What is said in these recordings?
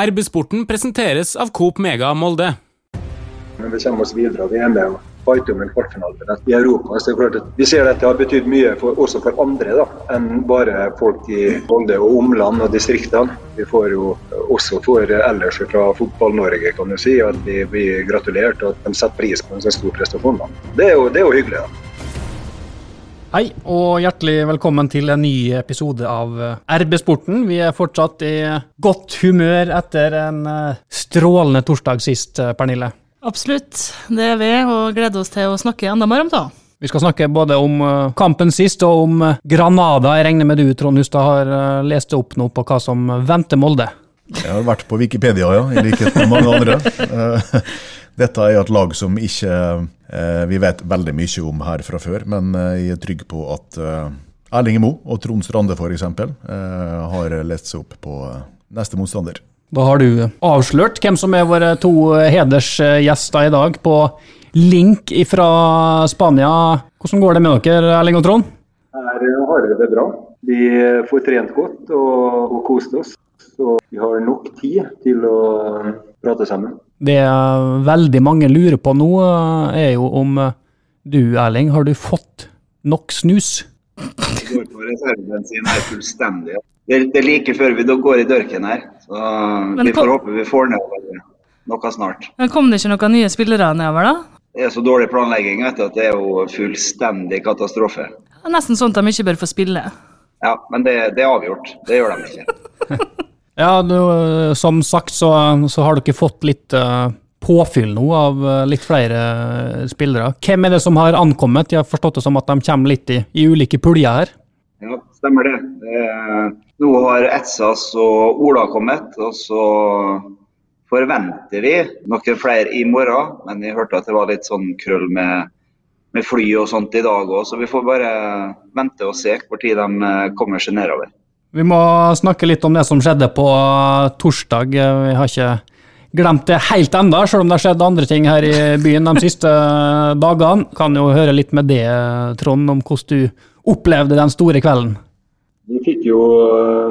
RB-sporten presenteres av Coop Mega Molde. Når vi kommer oss videre vi er med og fighter om en kvartfinale i Europa, så klart at vi ser at det har betydd mye for, også for andre da, enn bare folk i Molde og omland og distriktene. Vi får jo også for ellers fra Fotball-Norge kan du si, at vi blir gratulert og at de setter pris på en så stor prestasjon. Det, det er jo hyggelig. da. Hei, og hjertelig velkommen til en ny episode av RB-sporten. Vi er fortsatt i godt humør etter en eh, strålende torsdag sist, eh, Pernille. Absolutt, det er vi, og gleder oss til å snakke enda mer om det. Vi skal snakke både om eh, kampen sist og om Granada. Jeg regner med du, Trond Hustad, har lest opp noe på hva som venter Molde? Jeg har vært på Wikipedia, ja, i likhet med mange andre. Dette er et lag som ikke eh, vi vet veldig mye om her fra før, men eh, jeg er trygg på at eh, Erling Moe og Trond Strande f.eks. har lest seg opp på neste motstander. Da har du avslørt hvem som er våre to hedersgjester i dag på link fra Spania. Hvordan går det med dere, Erling og Trond? Her har vi det bra. Vi får trent godt og, og kost oss. Så vi har nok tid til å prate sammen. Det veldig mange lurer på nå, er jo om du, Erling, har du fått nok snus? Det går på reservebensin her fullstendig. Det, det er like før vi går i dørken her. Så vi får håpe vi får ned noe snart. Men Kom det ikke noen nye spillere nedover, da? Det er så dårlig planlegging vet du, at det er jo fullstendig katastrofe. Det er nesten sånn at de ikke bør få spille. Ja, men det, det er avgjort. Det gjør de ikke. Ja, du, som sagt så, så, har dere fått litt uh, påfyll nå av uh, litt flere uh, spillere. Hvem er det som har ankommet? Jeg har forstått det som at de kommer litt i, i ulike puljer her? Ja, stemmer det. nå har Etsas og Ola kommet, og så forventer vi noen flere i morgen. Men vi hørte at det var litt sånn krøll med, med fly og sånt i dag òg, så vi får bare vente og se hvor tid de kommer seg nedover. Vi må snakke litt om det som skjedde på torsdag. Vi har ikke glemt det helt enda, selv om det har skjedd andre ting her i byen de siste dagene. Kan jo høre litt med det, Trond, om hvordan du opplevde den store kvelden. Vi fikk jo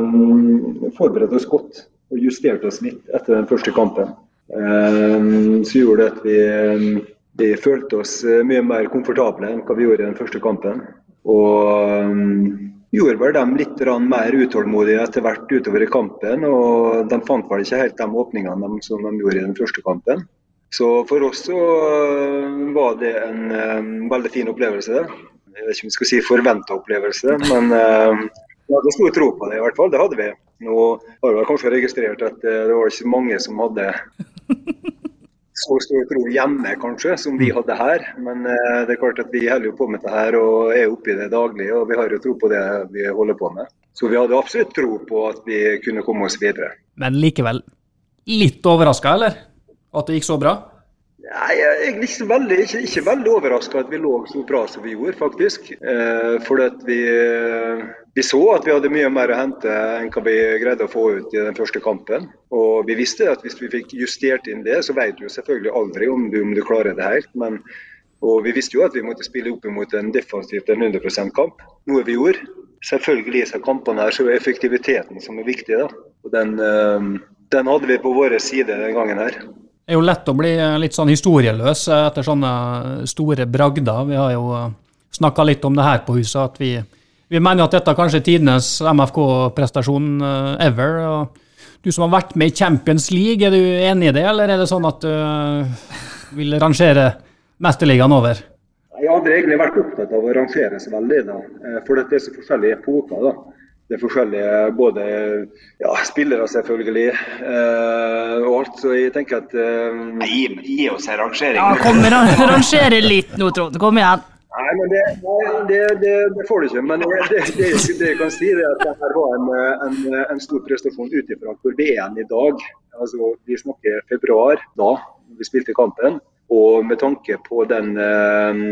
um, forberedt oss godt og justert oss litt etter den første kampen. Så gjorde det at vi, um, vi, følte oss mye mer komfortable enn hva vi gjorde i den første kampen. Og gjorde vel dem litt mer utålmodige etter hvert utover i kampen. og De fant vel ikke helt de åpningene som de gjorde i den første kampen. Så for oss så øh, var det en um, veldig fin opplevelse. Jeg vet ikke om vi skal si forventa opplevelse, men um, vi hadde stor tro på det i hvert fall. Det hadde vi. Nå har vi kanskje registrert at det var ikke mange som hadde så stor tro hjemme kanskje, som vi hadde her. Men eh, det er klart at vi holder jo på med det her og er oppe i det daglig. Og vi har jo tro på det vi holder på med. Så vi hadde absolutt tro på at vi kunne komme oss videre. Men likevel litt overraska, eller? At det gikk så bra? Nei, jeg er ikke veldig, ikke, veldig overraska at vi lå så bra som vi gjorde, faktisk. Eh, fordi at vi vi så at vi hadde mye mer å hente enn hva vi greide å få ut i den første kampen. Og vi visste at hvis vi fikk justert inn det, så vet du selvfølgelig aldri om du, om du klarer det helt. Men, og vi visste jo at vi måtte spille opp mot en defensivt en 100 %-kamp, noe vi gjorde. Selvfølgelig i kampene her så er effektiviteten som er viktig. da. Og den, eh, den hadde vi på vår side den gangen her. Det er jo lett å bli litt sånn historieløs etter sånne store bragder. Vi har jo snakka litt om det her på huset, at vi vi mener at dette er kanskje tidenes MFK-prestasjon eh, ever. og Du som har vært med i Champions League, er du enig i det, eller er det sånn at du eh, vil rangere Mesterligaen over? Jeg har aldri egentlig vært opptatt av å rangere så veldig, da. Eh, for det er så forskjellige epoker. da. Det er forskjellige både ja, spillere, selvfølgelig, eh, og alt. Så jeg tenker at eh, Gi, gi oss en rangering. Ja, kom rangere litt nå, Trond. Kom igjen. Nei, men det, det, det, det, får du ikke. Men det, jeg kan si, er at dette var en, en, en stor prestasjon ut ifra hvor vi er i dag. Altså, vi snakker februar da vi spilte kampen. Og med tanke på den eh,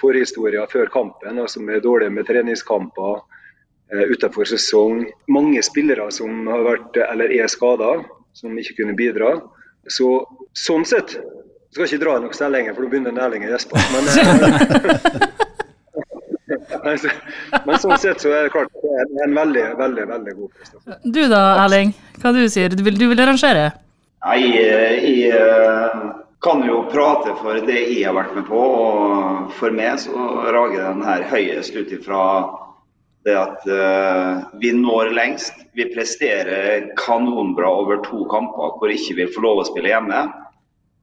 forhistorien før kampen, altså med dårlige med treningskamper utenfor sesong, mange spillere som har vært eller er skada, som ikke kunne bidra. Så, sånn sett skal ikke dra noe sted lenger, for da begynner Erling å gjespe. Men, eh, men, sånn sett så er det klart det er en veldig, veldig veldig god prestasjon. Du da, Erling. Hva du sier du? Vil, du vil arrangere? Jeg, jeg eh, kan jo prate for det jeg har vært med på. og For meg så rager den her høyest ut ifra det at uh, vi når lengst. Vi presterer kanonbra over to kamper hvor ikke vi får lov å spille hjemme.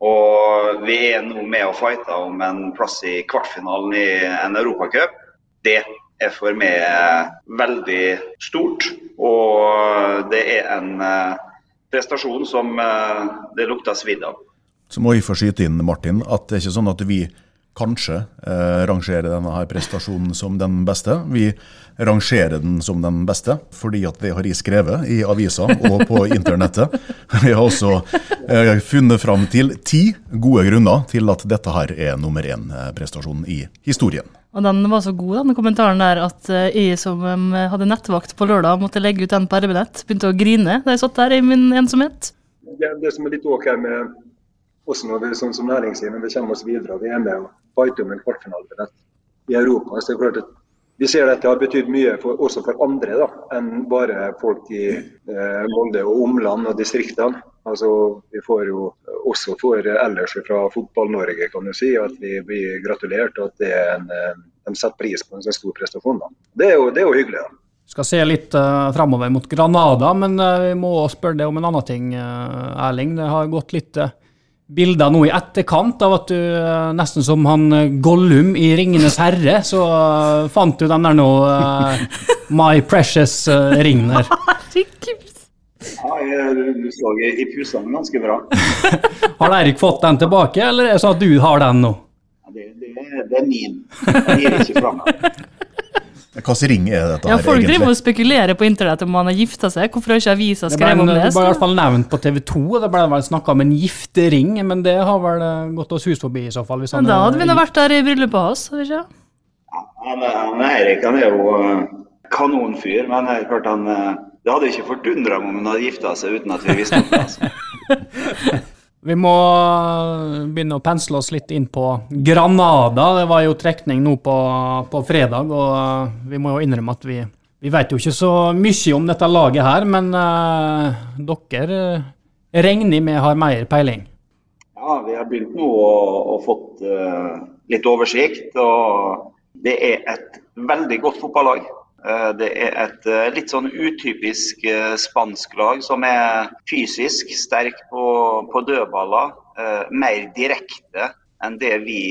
Og vi er nå med og fighter om en plass i kvartfinalen i en europacup. Det er for meg veldig stort, og det er en uh, prestasjon som det lukter svidd av. Så må jeg få skyte inn, Martin, at det er ikke sånn at vi kanskje eh, rangerer denne her prestasjonen som den beste. Vi rangerer den som den beste, fordi at det har jeg skrevet i avisa og på internettet. Vi har også eh, funnet fram til ti gode grunner til at dette her er nummer én-prestasjonen i historien. Og den var så god, den kommentaren der, at uh, jeg som hadde nettvakt på lørdag, måtte legge ut den på RB-nett. Begynte å grine da jeg satt der i min ensomhet. Det, det som er litt ok med også når vi sånn som næringsliv, vi kommer oss videre, og vi er med og fighter om en kvartfinalebillett i Europa. så det er klart at vi ser dette har betydd mye for, også for andre da, enn bare folk i eh, Molde og omland og distriktene. Altså, vi får jo også for ellers fra Fotball-Norge kan du si, at vi blir gratulert og at det er en, de setter pris på en så stor prestasjon. Da. Det, er jo, det er jo hyggelig. da. Skal se litt uh, framover mot Granada, men uh, vi må spørre deg om en annen ting, uh, Erling. Det har gått litt uh, bilder nå i etterkant av at du uh, nesten som han Gollum i 'Ringenes herre', så uh, fant du den der nå, My Precious-ringen der. Herregud. Ja, jeg, du så i, i pusene ganske bra. Har Eirik fått den tilbake, eller er det sånn at du har den nå? Ja, det, det, det er min. Jeg gir ikke fra meg. Hvilken ring er dette Ja, her, folk driver egentlig? og spekulerer på internett om han har gifta seg. Hvorfor har ikke avisa skrevet om det det? ble i hvert fall nevnt på TV 2, og det ble vel snakka om en giftering, men det har vel eh, gått oss hus forbi i så fall. Hvis Men da er- hadde vi nå vært der i bryllupet hans, hadde vi ikke? Han, han Eirik han er jo eh, kanonfyr, men det hørte han eh, Det hadde ikke fordundra meg om han hadde gifta seg uten at vi visste om det. Altså. Vi må begynne å pensle oss litt inn på Granada. Det var jo trekning nå på, på fredag, og vi må jo innrømme at vi, vi vet jo ikke så mye om dette laget her, men uh, dere eh, regner med har mer peiling. Ja, vi har begynt nå å, å fått uh, litt oversikt. og Det er et veldig godt fotballag. Eh, det er et eh, litt sånn utypisk eh, spansk lag som er fysisk sterk på, på dødballer. mer direkte enn det vi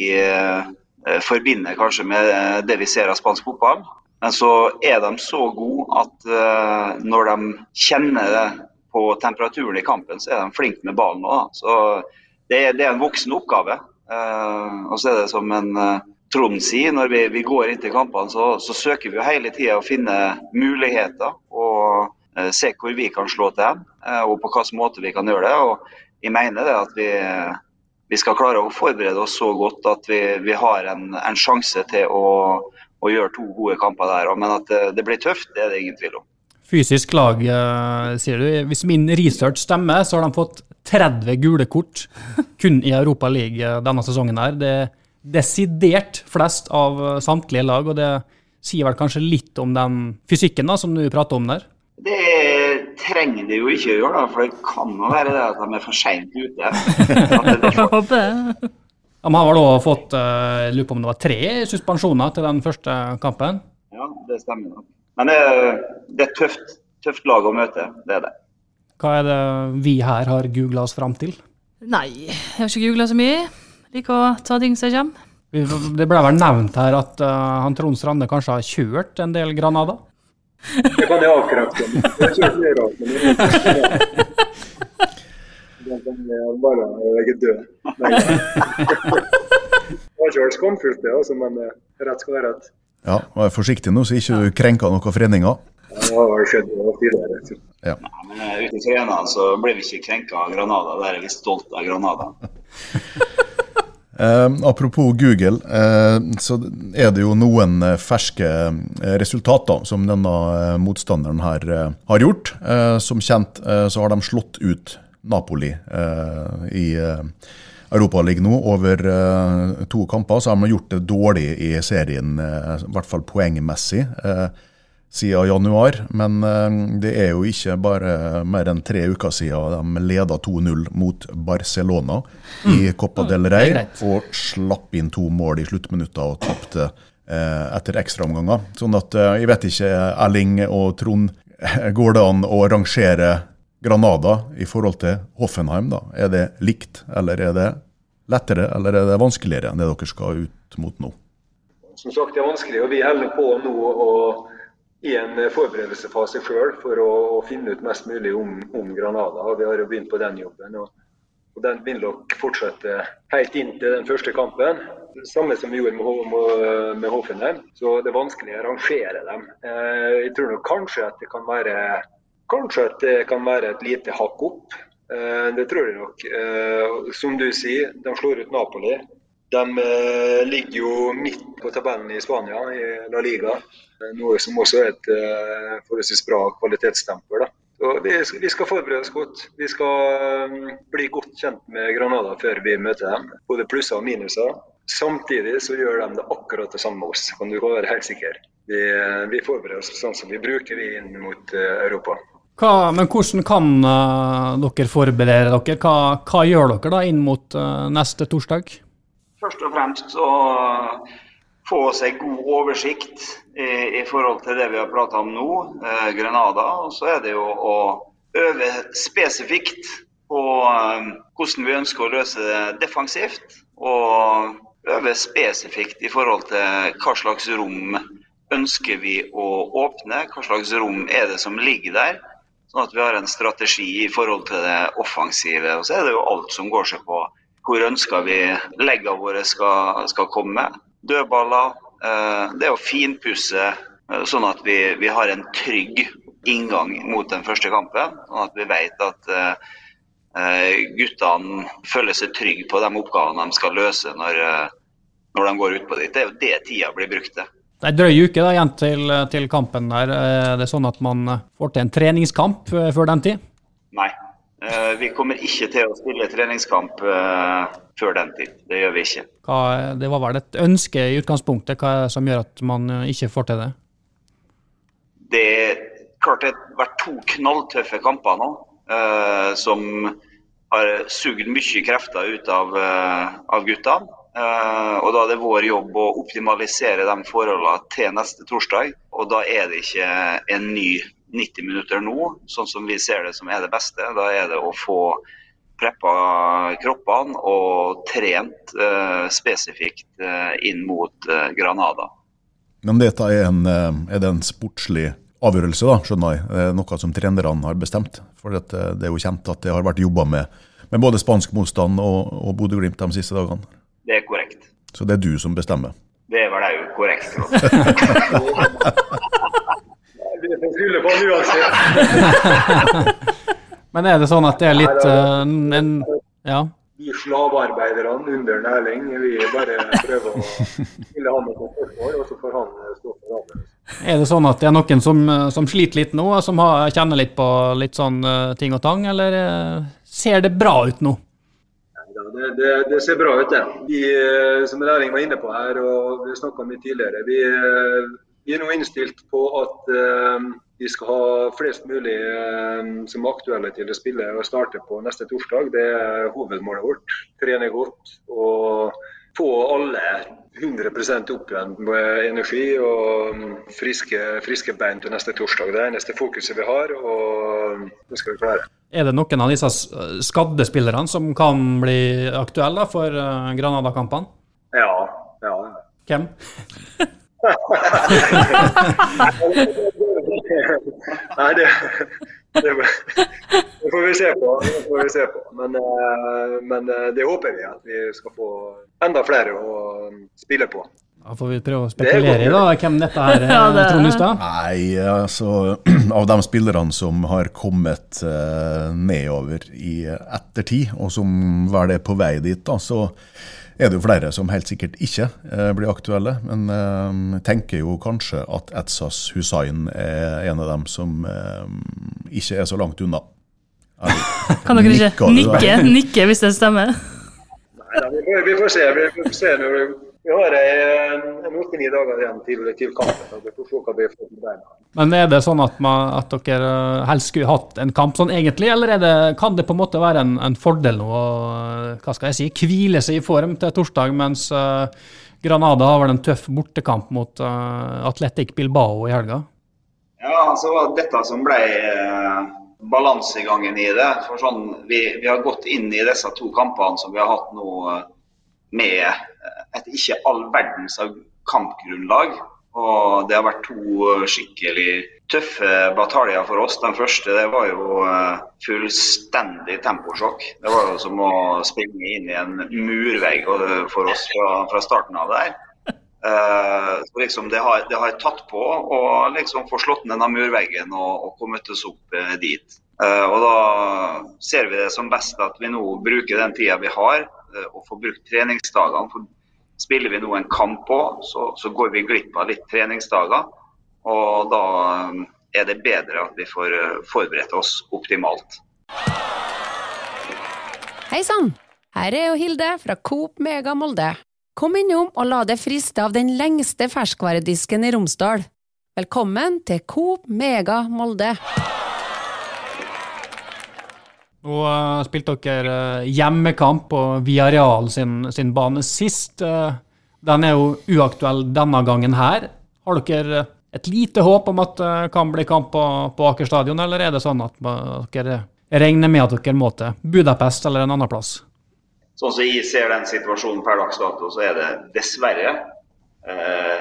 forbinder kanskje med det vi ser av spansk fotball. Men så er de så gode at når de kjenner det på temperaturen i kampen, så er de flinke med ballen òg. Så det er, det er en voksen oppgave. Og så er det som en Trond sier, når vi, vi går inn til kampene, så, så søker vi jo hele tida å finne muligheter. Og eh, se hvor vi kan slå til, eh, og på hvilken måte vi kan gjøre det. Og jeg mener det at vi, vi skal klare å forberede oss så godt at vi, vi har en, en sjanse til å, å gjøre to gode kamper der. Men at det, det blir tøft, det er det ingen tvil om. Fysisk lag, eh, sier du. Hvis min research stemmer, så har de fått 30 gule kort kun i Europa League eh, denne sesongen. her. Det er desidert flest av eh, samtlige lag, og det sier vel kanskje litt om den fysikken da, som du prater om der. Det trenger det jo ikke å gjøre, da, for det kan jo være det at de er for seint ute. Jeg håper det. De har vel også fått eh, jeg lurer på om det var tre suspensjoner til den første kampen. ja, det stemmer nok. Men det, det er et tøft, tøft lag å møte, det er det. Hva er det vi her har googla oss fram til? Nei, jeg har ikke googla så mye. Liker å ta ting som kommer. Det ble vel nevnt her at uh, han Trond Strande kanskje har kjørt en del Granada? Det kan jeg avkrefte. Er er- bare legge død. Nei. Det var ikke skamfullt, det, altså, men eh, rett skal være rett. Ja, Vær forsiktig nå, så ikke du krenker noen foreninger. Det har skjedd tidligere. Ja. Men uten ute i så ble vi ikke krenka av Granada. Der er vi stolt av Granada. Eh, apropos Google, eh, så er det jo noen eh, ferske eh, resultater som denne eh, motstanderen her eh, har gjort. Som kjent så har de slått ut Napoli i eh, Europaligaen nå over to kamper. Så har de gjort det dårlig i serien, i hvert fall poengmessig, eh, siden januar. Men eh, det er jo ikke bare mer enn tre uker siden de leda 2-0 mot Barcelona i Copa del Rey, og slapp inn to mål i sluttminutta og tapte eh, etter ekstraomganger. Sånn at eh, jeg vet ikke, Erling og Trond, går det an å rangere Granada i forhold til Hoffenheim? da? Er det likt, eller er det lettere, eller er det vanskeligere enn det dere skal ut mot nå? Som sagt, det er vanskelig, og vi holder på nå og i en forberedelsesfase sjøl for å, å finne ut mest mulig om, om Granada. og Vi har jo begynt på den jobben. og, og Den vil nok fortsette helt inn til den første kampen. Samme som vi gjorde med, med, med Hoffenheim. Så det er vanskelig å rangere dem. Eh, jeg tror nok kanskje at det kan være Kanskje at det kan være et lite hakk opp. Eh, Det tror jeg nok. Eh, Som du sier, de slår ut Napoli. De eh, ligger jo midt på tabellen i Spania, i La Liga. Eh, Noe som også er et eh, forholdsvis bra kvalitetsstempel. Vi, skal- forberede oss godt. Vi skal bli godt kjent med Granada før vi møter dem. Både plusser og minuser. Samtidig så gjør de det akkurat det samme med oss, kan du være helt sikker. Vi, vi forbereder oss sånn som vi bruker vi inn mot Europa. Hva, men hvordan kan uh, dere forberede dere? Hva, hva gjør dere da inn mot uh, neste torsdag? Først og fremst å få seg god oversikt i, i forhold til det vi har prata om nå, eh, Grenada. Og så er det jo å øve spesifikt på eh, hvordan vi ønsker å løse det defensivt. Og øve spesifikt i forhold til hva slags rom ønsker vi å åpne, hva slags rom er det som ligger der. Sånn at vi har en strategi i forhold til det offensive. Og så er det jo alt som går seg på hvor ønsker vi leggene våre skal, skal komme. Dødballer. Eh, det å finpusse eh, sånn at vi, vi har en trygg inngang mot den første kampen. Sånn at vi vet at eh, guttene føler seg trygge på de oppgavene de skal løse når, når de går utpå dit. Det er jo det tida blir brukt til. Det er en drøy uke da, igjen til, til kampen der. Er det sånn at man får til en treningskamp før den tid? Nei. Eh, vi kommer ikke til å spille treningskamp eh, før den tid. Det gjør vi ikke. Hva, det var vel et ønske i utgangspunktet. Hva er det som gjør at man eh, ikke får til det? Det er klart det har vært to knalltøffe kamper nå, som har sugd mye krefter ut av, av guttene. Og Da er det vår jobb å optimalisere de forholdene til neste torsdag. Og da er det ikke en ny 90 minutter nå, sånn som vi ser det som er det beste. Da er det å få preppa kroppene og trent eh, spesifikt eh, inn mot eh, Granada. Men dette er, en, eh, er det en sportslig avgjørelse, da, skjønner jeg. Noe som trenerne har bestemt. For eh, det er jo kjent at det har vært jobba med, med både spansk motstand og, og Bodø-Glimt de siste dagene. Det er korrekt. Så det er du som bestemmer. Det er vel òg korrekt. Vi skylde på han uansett. Men er det sånn at det er litt uh, en Ja. Vi slavearbeiderne under Erling, vi bare prøver å stille han et spørsmål, og så får han stå for det. Er det sånn at det er noen som, eh, som sliter litt nå, som har, kjenner litt på litt sånn eh, ting og tang, eller eh, ser det bra ut nå? Ja, det, det, det ser bra ut, det. Vi, eh, som Erling var inne på her, og vi snakka det tidligere, vi, eh, vi er nå innstilt på at eh, vi skal ha flest mulig eh, som er aktuelle til å spille og starte på neste torsdag. Det er hovedmålet vårt. Trene godt og få alle 100 opp igjen med energi og mm, friske, friske bein til neste torsdag. Det er eneste fokuset vi har, og det skal vi klare. Er det noen av disse skadde spillerne som kan bli aktuelle for eh, Granada-kampene? Ja, ja. Hvem? Nei, det, det, det får vi se på. Vi se på. Men, eh, men eh, det håper vi at vi skal få enda flere å spille på. Da får vi prøve å spekulere i da, hvem dette her er, Ja, det- Trond Hustad. Nei, altså Av de spillerne som har kommet uh, nedover i ettertid, og som vel er på vei dit, da, så er det jo flere som helt sikkert ikke uh, blir aktuelle. Men jeg uh, tenker jo kanskje at Etsas Hussain er en av dem som eh, ikke er så langt unna. Kan dere ikke nikke, nikke hvis det stemmer? Nei, vi, får, vi får se. Vi får se når vi, vi har en, en 89 dager igjen til, til kampen. Vi får se hva vi får til der. Men er det sånn at, man, at dere eh, helst skulle hatt en kamp sånn egentlig, eller er det, kan det på en måte være en, en fordel nå å eh, hva skal jeg si, hvile seg i form til torsdag, mens uh, Granada har vel en tøff bortekamp mot uh, Atletic Bilbao i helga? Ja, altså var dette som ble uh, balansegangen i det. For sånn, vi, vi har gått inn i disse to kampene som vi har hatt nå eh, med eh, et ikke all verdens kampgrunnlag. Og det har vært to skikkelig tøffe bataljer for oss. Den første det var jo eh, fullstendig temposjokk. Det var jo som å springe inn i en murvegg for oss fra, fra starten av der. Eh, så liksom det har, det har tatt på å liksom få slått ned den murveggen og, og kommet oss opp eh, dit. Og da ser vi det som best at vi nå bruker den tida vi har, og får brukt treningsdagene. For spiller vi nå en kamp på, så, så går vi glipp av litt treningsdager. Og da eh, er det bedre at vi får eh, forberedt oss optimalt. Hei sann! Her er jo Hilde fra Coop Mega Molde. Kom innom og la deg friste av den lengste ferskvaredisken i Romsdal. Velkommen til Coop Mega Molde. Nå uh, spilte dere uh, hjemmekamp på Viareal sin, sin bane sist. Uh, den er jo uaktuell denne gangen her. Har dere et lite håp om at det kan bli kamp på, på Aker stadion, eller er det sånn at dere regner med at dere må til Budapest eller en annen plass? Sånn som jeg ser den situasjonen per dags dato, så er det dessverre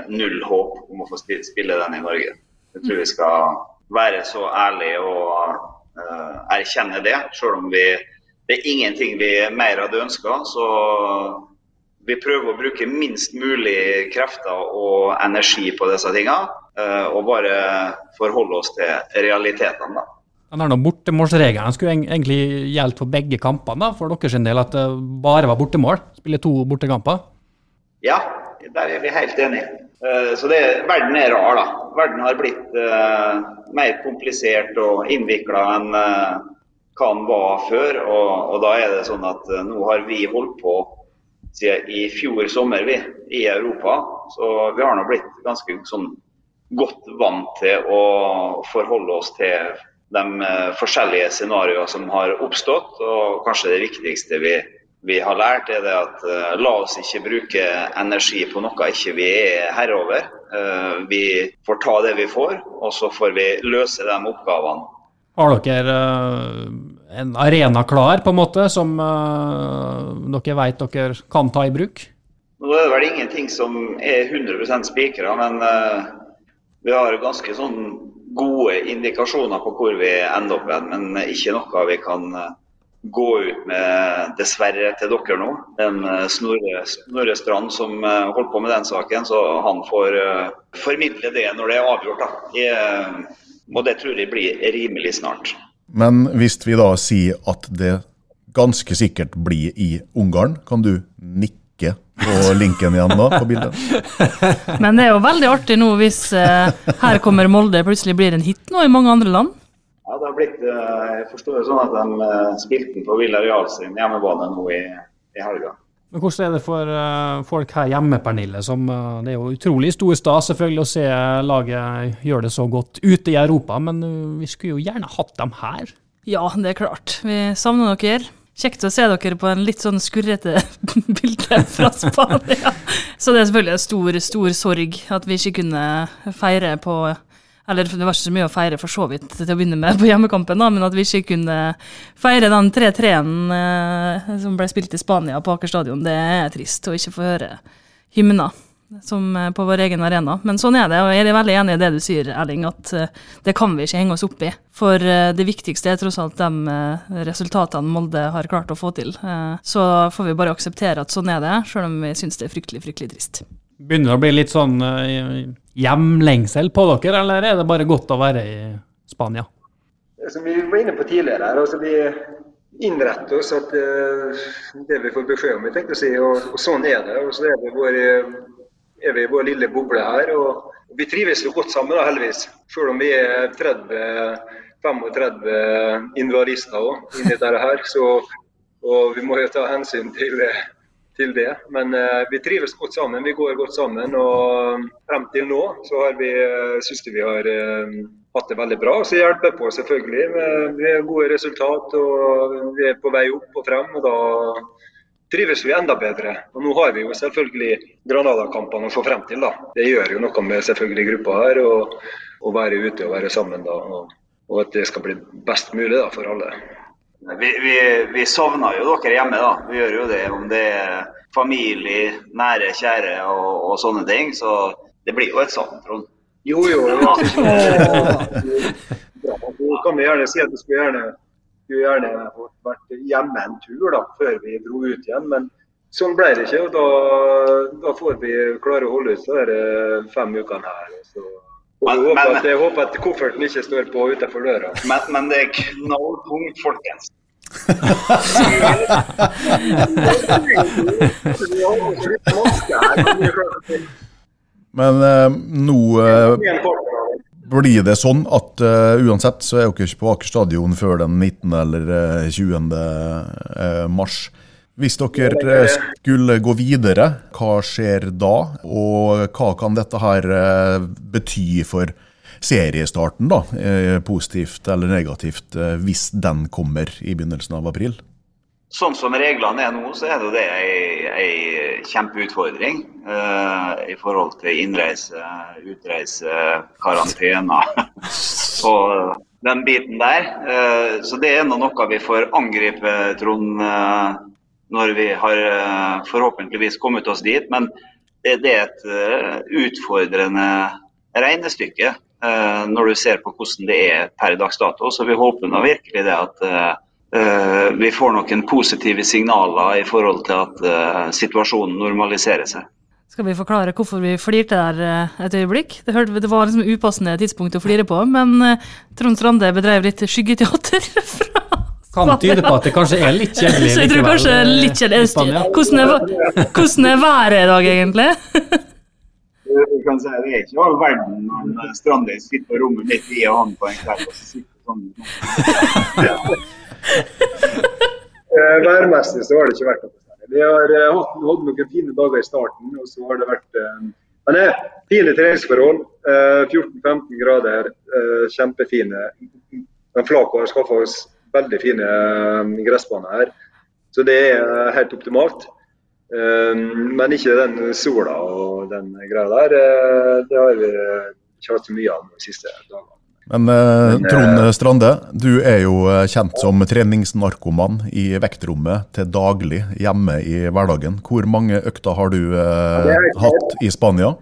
null håp om å få spille den i Norge. Jeg tror vi skal være så ærlige og eh, erkjenne det, selv om vi, det er ingenting vi mer hadde ønska. Så vi prøver å bruke minst mulig krefter og energi på disse tingene, eh, og bare forholde oss til realitetene. da. Den bortemålsregelen skulle egentlig gjelde for begge kampene, da, for deres del at det bare var bortemål. Spille to bortekamper. Ja, der er vi helt enige. Eh, Så det, verden er rar, da. Verden har blitt eh, mer komplisert og innvikla enn eh, hva den var før. Og, og da er det sånn at eh, nå har vi holdt på siden i fjor sommer, vi, i Europa. Så vi har nå blitt ganske sånn godt vant til å forholde oss til de eh, forskjellige scenarioene som har oppstått. Og kanskje det viktigste vi, vi har lært, er det at uh, la oss ikke bruke energi på noe ikke vi er herre over. Eh, vi får ta det vi får, og så får vi løse de oppgavene. Har dere uh, en arena klar, på en måte, som dere vet dere kan ta i bruk? Nå er det vel ingenting som er 100% spikra, men vi har ganske sånn gode indikasjoner på hvor vi ender opp igjen, Men ikke noe vi kan eh, gå ut med dessverre til dere nå. Den eh, Snorre, Snorre Strand som eh, holdt på med den saken, så han får eh, formidle det når det er avgjort. da. Jeg, og det tror jeg blir rimelig snart. Men hvis vi da sier at det ganske sikkert blir i Ungarn, kan du nikke på linken igjen da, på bildet? Men det er jo veldig artig nå hvis eh, Her kommer Molde plutselig blir en hit nå i mange andre land. Ja, det har blitt, eh, Jeg forstår det sånn at de eh, spilte den på Villarreal sin hjemmebane nå i, i helga. Men hvordan er det for eh, folk her hjemme, Pernille? Som, det er jo utrolig stor stas selvfølgelig å se laget gjøre det så godt ute i Europa, men vi skulle jo gjerne hatt dem her. Ja, det er klart. Vi savner dere. Kjekt å se dere på en litt sånn skurrete bilde fra Spania. Så det er selvfølgelig en stor, stor sorg at vi ikke kunne feire på Eller det var ikke så mye å feire for så vidt til å begynne med på hjemmekampen, da, men at vi ikke kunne feire den 3-3-en eh, som ble spilt i Spania på Aker stadion, det er trist å ikke få høre hymna som på vår egen arena. Men sånn er det, og jeg er veldig enig i det du sier, Erling, at eh, det kan vi ikke henge oss opp i. For eh, det viktigste er tross alt de eh, resultatene Molde har klart å få til. Så får vi bare akseptere at sånn er det, selv om vi syns det er fryktelig, fryktelig trist. Begynner det å bli litt sånn eh, hjemlengsel på dere, eller er det bare godt å være i Spania? Som vi var inne på tidligere, altså vi innretter oss at eh, det vi får beskjed om, tenkte å si, og, og sånn er det. Og så er vår, er vi i vår lille boble her. og Vi trives jo godt sammen, da, heldigvis. Selv om vi er 30, 35 invalister også, inni dette her. Så, og vi må jo ta hensyn til, til det. Men eh, vi trives godt sammen. Vi går godt sammen. Og frem til nå så har vi, syns vi har eh, hatt det veldig bra. Så hjelper på selvfølgelig. Vi har gode resultat og vi er på vei opp og frem. og da trives vi enda bedre. Og Nå har vi jo selvfølgelig Granada-kampene å se frem til. da. Det gjør jo noe med selvfølgelig gruppa her, å være ute og være sammen da. Og, og, at det skal bli best mulig da, for alle. Vi, vi, vi savner jo dere hjemme, da. Vi gjør jo det. Om det er familie, nære, kjære og, og sånne ting. Så det blir jo et savn, Trond. Jo, jo. Ja. da kan vi gjerne si at vi skulle gjerne skulle gjerne vært hjemme en tur da, før vi dro ut igjen. Men sånn ble det ikke. og Da, da får vi klare å holde ut de fem ukene her. Så. Men, jeg, håper men, at, jeg håper at kofferten ikke står på utenfor døra. Men, men det er knalltungt, folkens. men eh, nå eh, blir det sånn at uh, uansett så er dere ikke på Aker stadion før den 19. eller uh, 20. Uh, mars. Hvis dere skulle gå videre, hva skjer da? Og hva kan dette her bety for seriestarten, da? Positivt eller negativt, hvis den kommer i begynnelsen av april? Sånn som reglene er nå, så er det, en kjempeutfordring uh, i forhold til innreise, utreise, karantener og den biten der. Uh, så det er noe vi får angripe, Trond, uh, når vi har forhåpentligvis kommet oss dit. Men det, det er et utfordrende regnestykke når du ser på hvordan det er per dags dato. Så vi håper nå virkelig det at Eh, vi får noen positive signaler i forhold til at situasjonen normaliserer seg. Skal vi forklare hvorfor vi flirte der et øyeblikk? Det, var liksom upassende tidspunkt å flire på, men Trond Strande bedrev litt skyggeteater fra kan tyde på at det kanskje er litt kjedelig. Så jeg tror kanskje litt kjedelig. Hvordan er, hvordan er været i dag, egentlig? Du kan si Det er ikke all verden når Strandøy sitter på rommet midt i og han på en kveld og sitter sånn. Eh, værmessig så har det ikke vært noe særlig. Vi har hatt, noen fine dager i starten, og så har det vært men det fine treningsforhold. Uh, 14-15 grader, kjempefine. Men Flako har skaffa oss veldig fine gressbaner her, så det er helt optimalt. men ikke den sola og den greia der. det har vi ikke hatt så mye av de siste dagene. Men Men Trond Strande, du er jo kjent som treningsnarkoman i vektrommet til daglig hjemme i hverdagen. Hvor mange økter har du eh, hatt i Spania?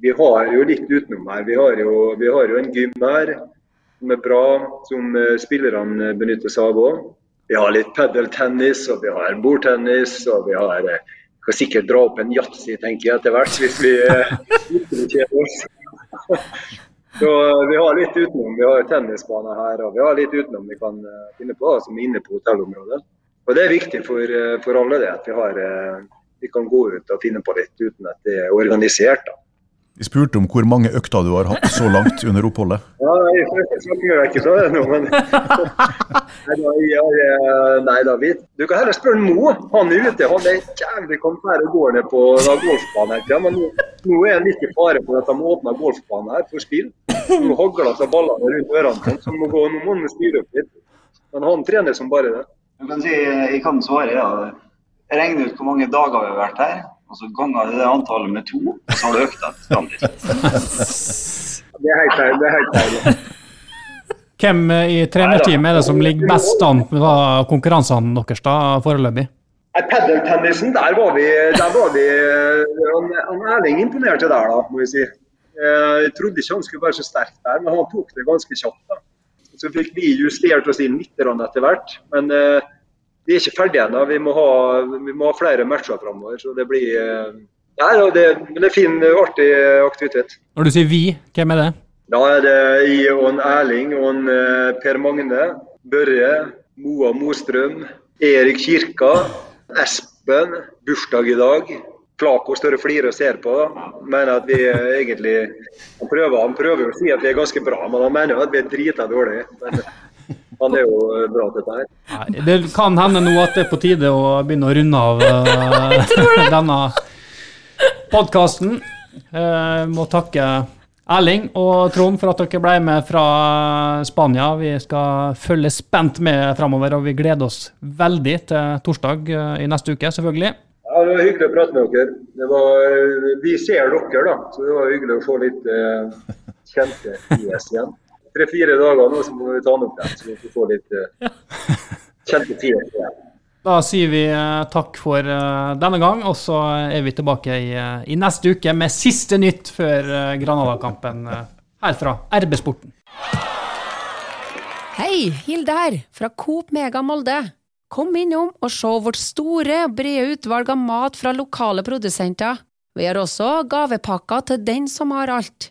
Vi har jo litt utenom her. Vi har jo, vi har jo en gym her som er bra, som eh, spillerne benytter seg av òg. Vi har litt padeltennis, og vi har bordtennis, og vi har skal sikkert dra opp en yatzy, tenker jeg, etter hvert, hvis vi ikke kjeder oss. Så eh, vi har litt utenom. Vi har tennisbane her og vi har litt utenom vi kan eh, finne på, som er inne på hotellområdet. Og Det er viktig for, eh, for alle det at vi, har, vi kan gå ut og finne på litt uten at det er organisert. da. Vi spurte om hvor mange økter du har hatt så langt under oppholdet. Ja, jeg snakker ikke fra det nå, men Nei da, vi Du kan heller spørre Mo. Han er ute. Han er jævlig kan og går ned på golfbanen. Ja, men nå, er han litt i fare for at de åpner golfbanen her for spill. Nå hagler det ballene rundt ørene så må må, nå må han styre opp litt. Men han trener som bare det. Du kan si, Jeg kan svare, ja. Regne ut hvor mange dager vi har vært her. Og så ganger det antallet med to, og så har du økt det bestandig. det er helt feil. Det er helt feil. Hvem i trenerteamet er det som ligger best an med konkurransene deres da, foreløpig? Padeltennisen, der var vi, der var vi han, han Erling imponerte der, da, må vi si. Eh, jeg trodde ikke han skulle være så sterk der, men han tok det ganske kjapt. da. Så fikk vi justert oss inn litt etter hvert. Men uh, vi er ikke ferdige ennå. Vi, vi, må ha flere matcher framover. Så det blir eh, ja, det, det er fin, artig aktivitet. Når du sier vi, hvem er det? Da er det jeg og en Erling og en eh, Per Magne, Børre, Moa Mostrøm, Erik Kirka, Espen, bursdag i dag. Flak og flirer og ser på. Mener at vi eh, egentlig han prøver, han prøver å si at vi er ganske bra, men han mener jo at vi er drita dårlige. Men han er jo eh, bra til dette her. Nei, det kan hende nå at det er på tide å begynne å runde av uh, denne podkasten. Uh, må takke Erling og Trond for at dere ble med fra Spania. Vi skal følge spent med framover, og vi gleder oss veldig til torsdag uh, i neste uke, selvfølgelig. Ja, Det var hyggelig å prate med dere. Det var, eh, vi ser dere, da, så det var hyggelig å få litt eh, kjente IS igjen. Tre-fire dager nå så må vi ta den opp igjen, så vi får få litt uh, kjente tid igjen. Da sier vi eh, takk for eh, denne gang, og så er vi tilbake i, i neste uke med siste nytt før Granada-kampen her fra RB Sporten. Hei, Hilde her, fra Coop Mega Molde. Kom innom og se vårt store brede utvalg av mat fra lokale produsenter. Vi har også gavepakker til den som har alt.